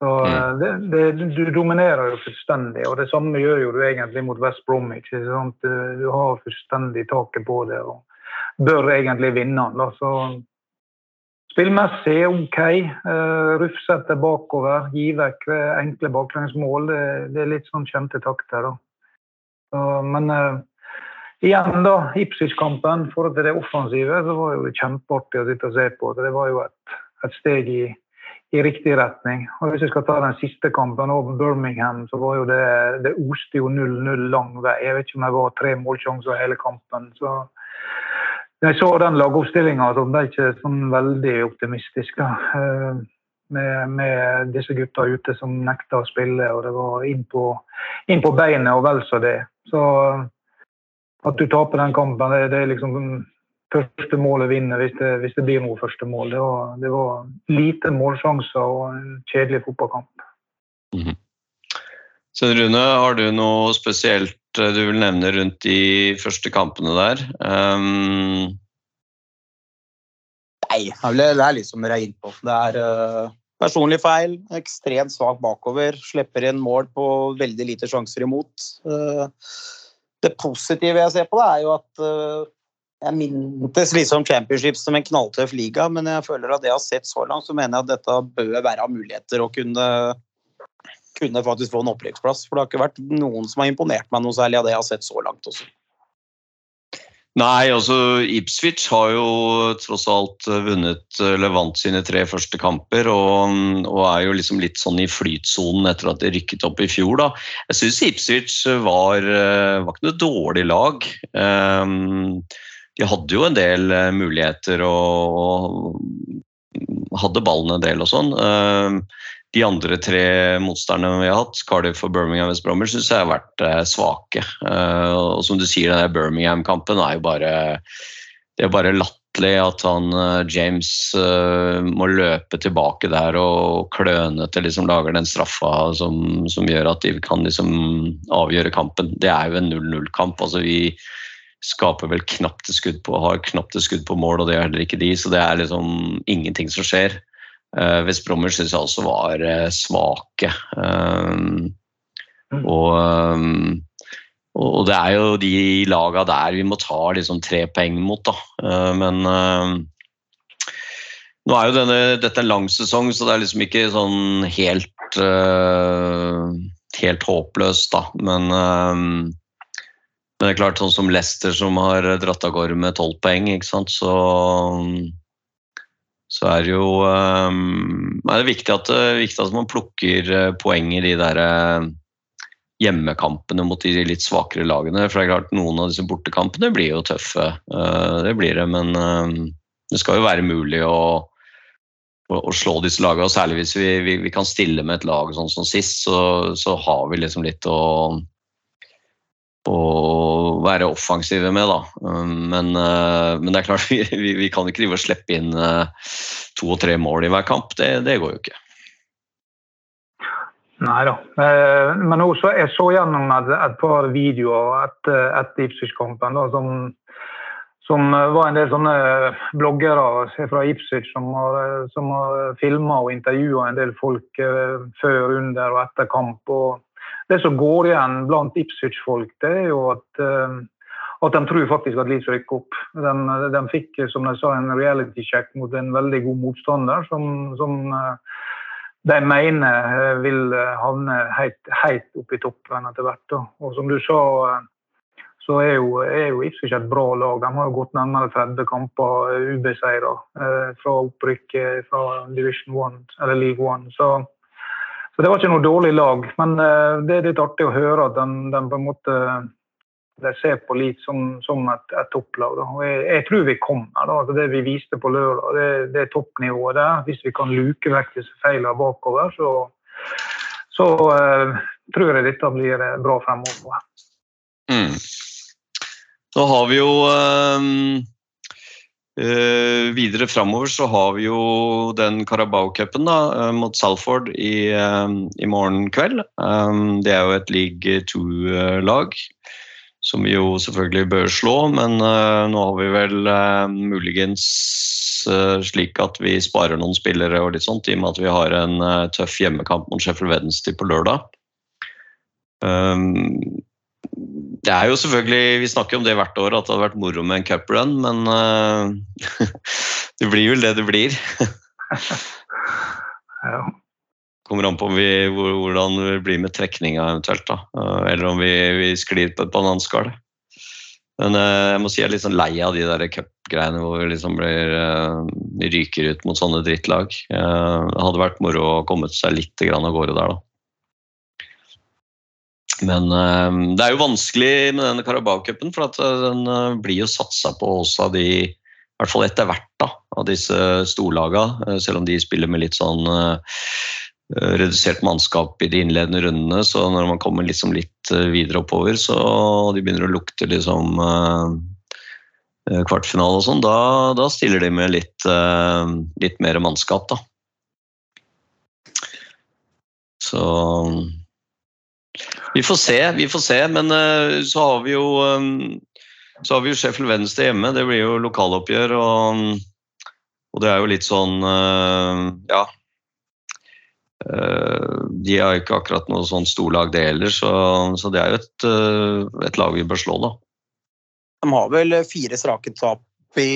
Så eh, det, det, Du dominerer jo fullstendig, og det samme gjør jo du egentlig mot West Bromwich. Du, har fullstendig taket på det og bør egentlig vinne. da, så Spillmessig OK. Uh, Rufsete bakover, gi vekk eh, enkle baklengsmål. Det, det er litt sånn kjente takter. da. Så, men uh, igjen da, Ipswich-kampen, forhold til det offensive, så var det kjempeartig å sitte og se på. Det var jo et, et steg i, i riktig retning. Og Hvis jeg skal ta den siste kampen over Birmingham, så var jo det det oste jo 0-0 lang vei. Jeg vet ikke om det var tre målsjanser hele kampen. så jeg så den lagoppstillinga, så ble ikke sånn veldig optimistisk. da. Eh, Med, med disse gutta ute som nekta å spille, og det var inn på, inn på beinet og vel så det. Så at du taper den kampen, det, det er liksom første målet vinner hvis det, hvis det blir noe første mål. Det var, det var lite målsjanser og en kjedelig fotballkamp. Så Rune, har du noe spesielt eh, du vil nevne rundt de første kampene der? Um, Nei, det er er litt som dere er inne på. Det er uh, personlig feil, ekstremt svak bakover, slipper inn mål på veldig lite sjanser imot. Eh, det positive jeg ser på, det er jo at eh, jeg mintes liksom championship som en knalltøff liga, men jeg føler at det jeg har sett så langt, så mener jeg at dette bør være av muligheter å kunne kunne faktisk få en opprykksplass. For det har ikke vært noen som har imponert meg noe særlig av det jeg har sett så langt også. Nei, altså Ipswich har jo tross alt eh, vunnet eller vant sine tre første kamper, og, og er jo liksom litt sånn i flytsonen etter at de rykket opp i fjor. da. Jeg syns Ipswich var, eh, var ikke noe dårlig lag. Um, de hadde jo en del eh, muligheter og, og hadde ballen en del og sånn. Um, de andre tre motstanderne vi har hatt, Cardiff og Birmingham West Bromwich, syns jeg har vært eh, svake. Eh, og som du sier, den Birmingham-kampen er jo bare Det er bare latterlig at han eh, James må løpe tilbake der og klønete liksom lager den straffa som, som gjør at de kan liksom avgjøre kampen. Det er jo en 0-0-kamp. altså vi skaper vel knapt et skudd på, har knapt et skudd på mål, og det gjør heller ikke de. Så det er liksom ingenting som skjer. Uh, West Bromwich syns jeg også var eh, svake. Um, og, um, og det er jo de laga der vi må ta liksom tre poeng mot, da. Uh, men uh, nå er jo denne, dette en lang sesong, så det er liksom ikke sånn helt helt håpløst, da. Men men det er klart, sånn som Leicester som har dratt av gårde med tolv poeng, ikke sant? så så er det jo um, er det viktig at, viktig at man plukker uh, poeng i de der uh, hjemmekampene mot de litt svakere lagene. For det er klart noen av disse bortekampene blir jo tøffe, uh, det blir det. Men det skal jo være mulig å, å, å slå disse lagene. Og særlig hvis vi, vi, vi, kan stille med et lag sånn som sist, så, så har vi liksom litt å å være offensive med, da. Men, men, det er klart, vi, vi kan ikke drive og slippe inn to og tre mål i hver kamp. Det, det går jo ikke. Nei da. Men også, jeg så gjennom et, et par videoer etter etter Ipswich-kampen som, som var en del sånne bloggere fra Ipswich som har, som har filma og intervjua en del folk før, under og etter kamp. og det som går igjen blant Ipswich-folk, det er jo at, uh, at de tror faktisk at Leeds rykker opp. De, de, fikk som de sa, en reality check mot en veldig god motstander som, som uh, de mener vil havne helt, helt opp i toppen etter hvert. Og som du sa, så er jo, jo Ipswich et bra lag. De har jo gått nærmere 30 kamper ubeseira fra opprykket fra Division 1, eller League 1. Så så Det var ikke noe dårlig lag, men det er litt artig å høre at de, de på en måte de ser på Leeds som, som et, et topplag. Da. Og jeg, jeg, tror vi kommer. Da. Altså det vi viste på lørdag, det, det er toppnivået der. Hvis vi kan luke vekk disse feilene bakover, så, så uh, tror jeg dette blir bra fremover. Mm. Nå har vi jo um Uh, videre framover så har vi jo den Carabao-cupen uh, mot Salford i, uh, i morgen kveld. Um, det er jo et league two-lag som vi jo selvfølgelig bør slå, men nå har vi vel muligens slik at vi sparer noen spillere og litt sånt, i og med at vi har en tøff hjemmekamp mot Sheffield Wednesday på lørdag. Um, det er jo selvfølgelig, Vi snakker om det hvert år, at det hadde vært moro med en cuprun, men uh, det blir vel det det blir. ja. Kommer an på vi, hvordan det blir med trekninga eventuelt. da, uh, Eller om vi, vi sklir på et bananskall. Men uh, jeg må si jeg er litt sånn lei av de der cupgreiene hvor vi liksom blir uh, ryker ut mot sånne drittlag. Eh, det hadde vært moro å komme seg litt grann av gårde der, da. Men uh, det er jo vanskelig med denne Carabao-cupen, for at eh, den uh, blir jo satsa på også av de i hvert fall etter hvert da, av disse storlaga, eh, selv om de spiller med litt sånn redusert mannskap i de innledende rundene. Så når man kommer liksom litt videre oppover, så de begynner å lukte liksom kvartfinale og sånn, da, da stiller de med litt, litt mer mannskap, da. Så vi får se, vi får se. Men eh, så har vi jo eh, så har vi jo Sheffield Venstre hjemme. Det blir jo lokaloppgjør. Og, og det er jo litt sånn eh, Ja. Eh, De har jo ikke akkurat noe sånn storlag, det heller, så, så det er jo et, eh, et lag vi bør slå, da. De har vel fire strake tap i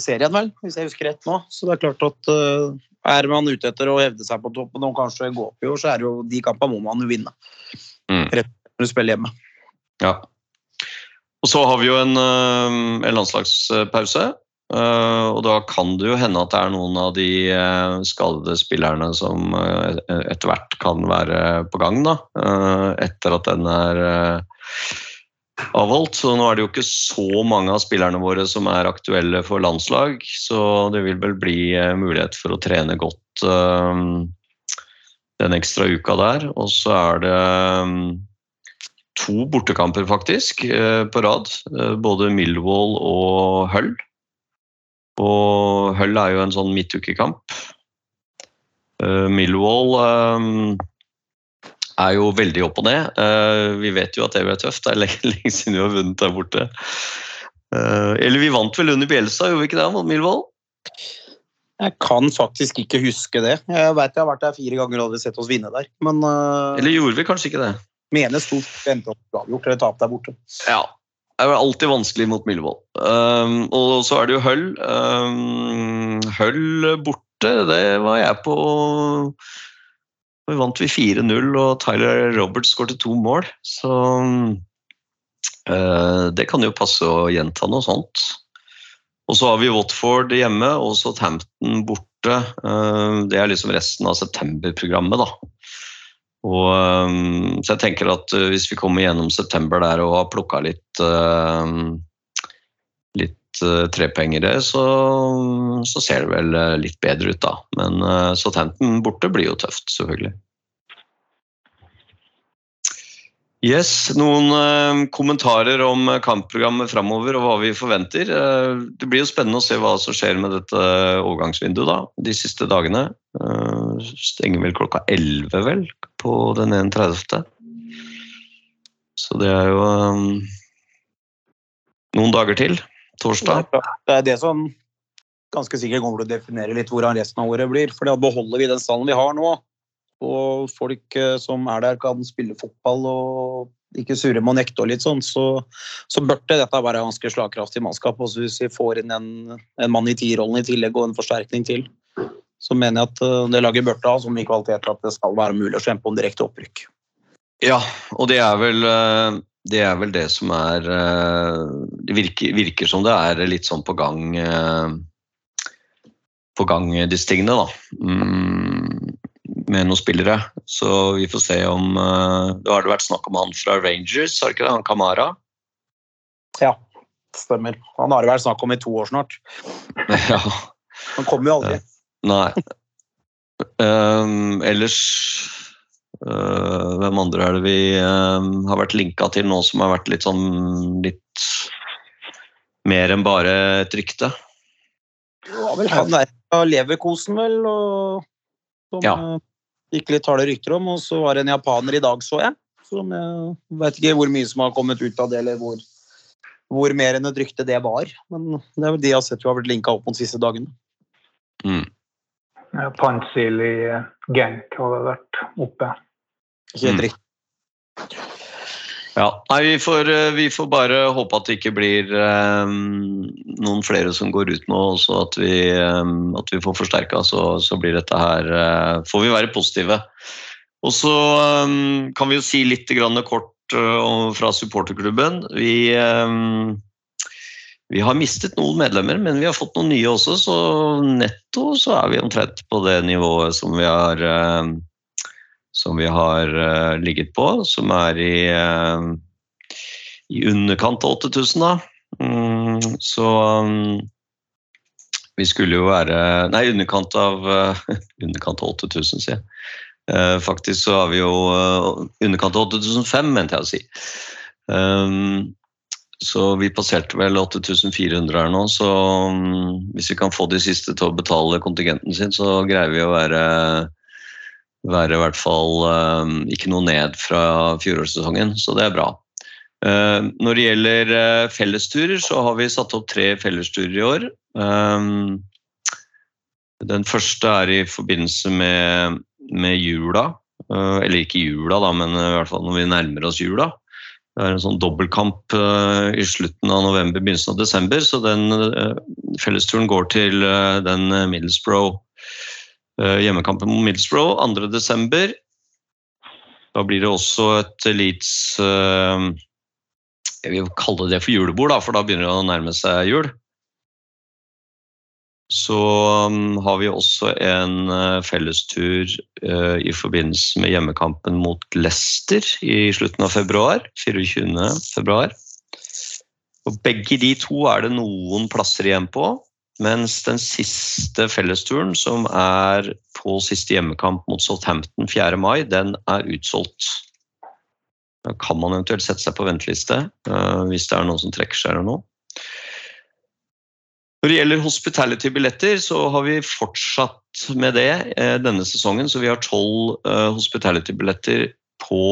serien, vel, hvis jeg husker rett nå. Så det er klart at uh, er man ute etter å hevde seg på toppen og kanskje gå opp i år, så er det jo de kampene må man jo vinne. Mm. Rett når du spiller hjemme. Ja. Og så har vi jo en, eh, en landslagspause. eh, Og da kan det jo hende at det er noen av de eh, skadede spillerne som etter hvert kan være på gang, da. Etter at den er avholdt. Så nå er det jo ikke så mange av spillerne våre som er aktuelle for landslag. Så det vil vel bli mulighet for å trene godt den ekstra uka der. Og så er det mm, to bortekamper faktisk eh, på rad. eh, Både Millwall og Hull. Og Hull er jo en sånn midtukekamp. Eh, Millwall eh, er jo veldig opp og ned. Vi vet jo at det blir tøft. Det er lenge, siden vi har vunnet der borte. Eller vi vant vel under Bjelstad, gjorde vi ikke det mot Millwall? Jeg kan faktisk ikke huske det. Jeg vet jeg har vært der fire ganger og aldri sett oss vinne der. Men uh, Eller gjorde vi kanskje ikke det? mener stort endte opp avgjort eller tapt der borte. Ja. Det er alltid vanskelig mot Millwall. Um, og så er det jo Høll. Um, høll borte, det var jeg på Vi vant vi 4-0, og Tyler Roberts skåret to mål. Så uh, det kan jo passe å gjenta noe sånt. Og så har vi Watford hjemme og Southampton borte. Uh, det er liksom resten av septemberprogrammet, da. Og, um, så jeg tenker at uh, hvis vi kommer gjennom september der og har plukka litt, litt trepengere, så, så ser det vel litt bedre ut da. Men så Southampton borte blir jo tøft, selvfølgelig. Yes, Noen uh, kommentarer om uh, kampprogrammet framover og hva vi forventer. Uh, det blir jo spennende å se hva som skjer med dette overgangsvinduet da, de siste dagene. Stenger vel klokka 11 vel på den 31. Så det er jo noen dager til. Torsdag. Det er det som ganske sikkert kommer til å definere litt hvordan resten av året blir. For da beholder vi den stallen vi har nå, og folk eh, som er der kan spille fotball og ikke surre med å nekte og litt sånn, så, så burde dette være ganske slagkraftig mannskap. Også hvis vi får inn en, en mann i tierrollen i tillegg og en forsterkning til, så mener jeg at eh, det laget burde ha så mye kvalitet at det skal være mulig å kjempe om direkte opprykk. Ja, og det er vel uh, det er vel det som er Det virker, virker som det er litt sånn på gang På gang, disse tingene, da. Med noen spillere. Så vi får se om Det har det vært snakk om han fra Rangers, har ikke det? Han Kamara? Ja, stemmer. Han har det vært snakk om i to år snart. ja. Han kommer jo aldri. Nei. Um, ellers uh, Hvem andre er det vi um, har vært linka til nå som har vært litt sånn litt mer enn bare et rykte? Ja, vel han der fra Leverkosen, vel, og som Ja. Gikk litt harde rykter om. Og så var det en japaner i dag, så jeg. Som jeg vet ikke hvor mye som har kommet ut av det, eller hvor, hvor mer enn et rykte det var. Men det er vel de jeg har sett vi har blitt linka opp mot de siste dagene. Mm. Ja, Pansil i eh, Genk har vært oppe. Ikke riktig. Mm. Ja, nei, vi får, eh, vi får bare håpe at det ikke blir um, noen flere som går ut nå, og at vi, um, at vi får forsterka, så, så blir dette her uh, Får vi være positive. Og så um, kan vi jo si litt kort uh, fra supporterklubben. Vi, Vi har mistet noen medlemmer, men vi har fått noen nye også, så netto så er vi omtrent på det nivået som vi har, eh, som vi har eh, ligget på, som er i, eh, i underkant av 8000, da. Mm, så um, vi skulle jo være Nei, underkant av uh, underkant av 8000, sier jeg. Uh, Faktisk så har vi jo uh, underkant av 8005, mente jeg å si. Um, så vi passerte vel 8400 her nå, så um, hvis vi kan få de siste til å betale kontingenten sin, så greier vi å være, være i hvert fall um, ikke noe ned fra fjorårssesongen, så det er bra. Uh, når det gjelder uh, fellesturer, så har vi satt opp tre fellesturer i år. Um, den første er i forbindelse med, med jula. Uh, eller ikke jula, da, men i hvert fall når vi nærmer oss jula. Det er en sånn dobbeltkamp uh, i slutten av november, begynnelsen av desember. Så den fellesturen går til den Middlesbrough hjemmekampen mot Middlesbrough 2. desember. Da blir det også et Leeds Jeg vil kalle det for julebord, da, for da begynner det å nærme seg jul. Så um, har vi også en uh, fellestur i forbindelse med hjemmekampen mot Leicester i slutten av februar. 24. februar. Og begge de to er det noen plasser igjen på. Mens den siste fellesturen, som er på siste hjemmekamp mot Southampton 4. mai, den er utsolgt. Da kan man eventuelt sette seg på venteliste uh, hvis det er noen som trekker seg eller noe. Når det gjelder hospitality-billetter, så har vi fortsatt med det eh, denne sesongen. Så vi har tolv eh, hospitality-billetter på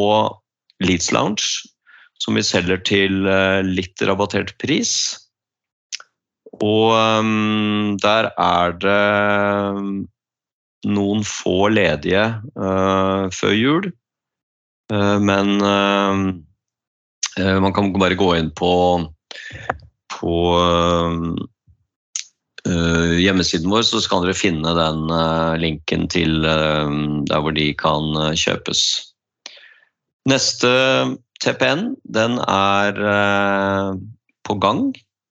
Leeds Lounge, som vi selger til eh, litt rabattert pris. Og um, der er det noen få ledige uh, før jul. Uh, men uh, man kan bare gå inn på, på hjemmesiden vår, så kan dere finne den linken til der hvor de kan kjøpes. Neste TPN den er på gang,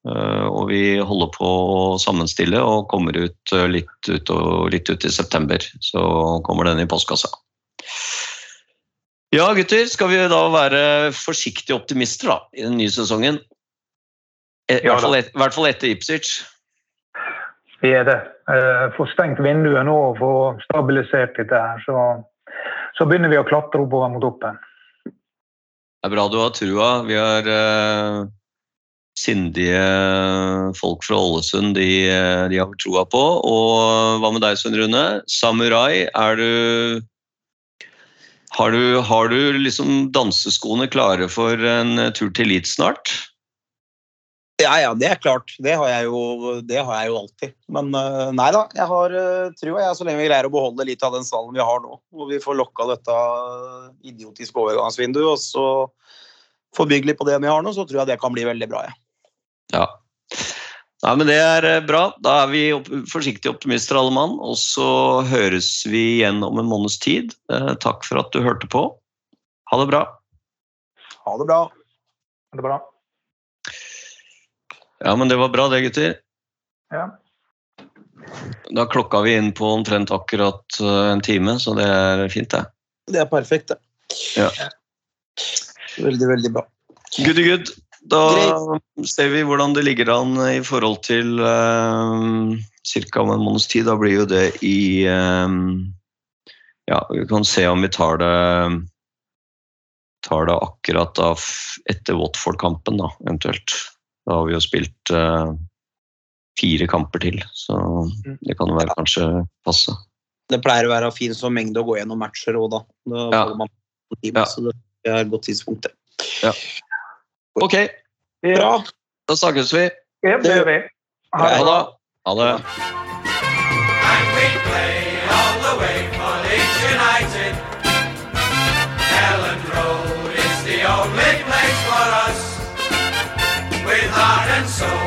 og vi holder på å sammenstille og kommer ut litt ut, og, litt ut i september. Så kommer den i postkassa. Ja, gutter, skal vi da være forsiktige optimister da, i den nye sesongen? I, hvert, fall et, hvert fall etter Ipsic. Vi er det. Eh, Få stengt vinduet nå og få stabilisert dette her, så, så begynner vi å klatre oppover mot toppen. Det er bra du har trua. Vi har eh, sindige folk fra Ålesund. De, eh, de har troa på. Og hva med deg, Svein Rune? Samurai, er du har du, har du liksom danseskoene klare for en eh, tur til Elite snart? Ja, ja, det er klart. Det har jeg jo, har jeg jo alltid. Men eh, nei da, jeg har uh, trua jeg, så lenge vi greier å beholde litt av den stallen vi har nå. Hvor vi får lokka dette idiotiske overgangsvinduet, og så får litt på det vi har nå, så tror jeg det kan bli veldig bra. Ja. Ja. Nei, men Det er eh, bra. Da er vi opp forsiktige optimister alle mann. Og så høres vi igjen om en måneds tid. Eh, takk for at du hørte på. Ha det bra. Ha det bra. Ha det bra? Ja, men det var bra det, gutter. Ja. Da klokka vi inn på omtrent akkurat eh, en time, så det er fint, det. Det er perfekt, det. Ja. Veldig, veldig bra. Good, good. Da ser vi hvordan det ligger an i forhold til uh, ca. om en måneds tid. Da blir jo det i eh, Ja, vi kan se om vi tar det tar det akkurat da etter Watford-kampen, da, eventuelt. Da har vi jo spilt uh, fire kamper til, så det kan jo være kanskje passe. Det pleier å være fin som mengde å gå gjennom matcher òg, da. Da Ja. man Ja. Så det er et godt tidspunkt, det. Ok, Bra. da snakkes vi. Ja, det gjør vi. Ha det Ha det. Ha det. And we play all the way for Leeds United. Ellen Road is the only place for us. With heart and soul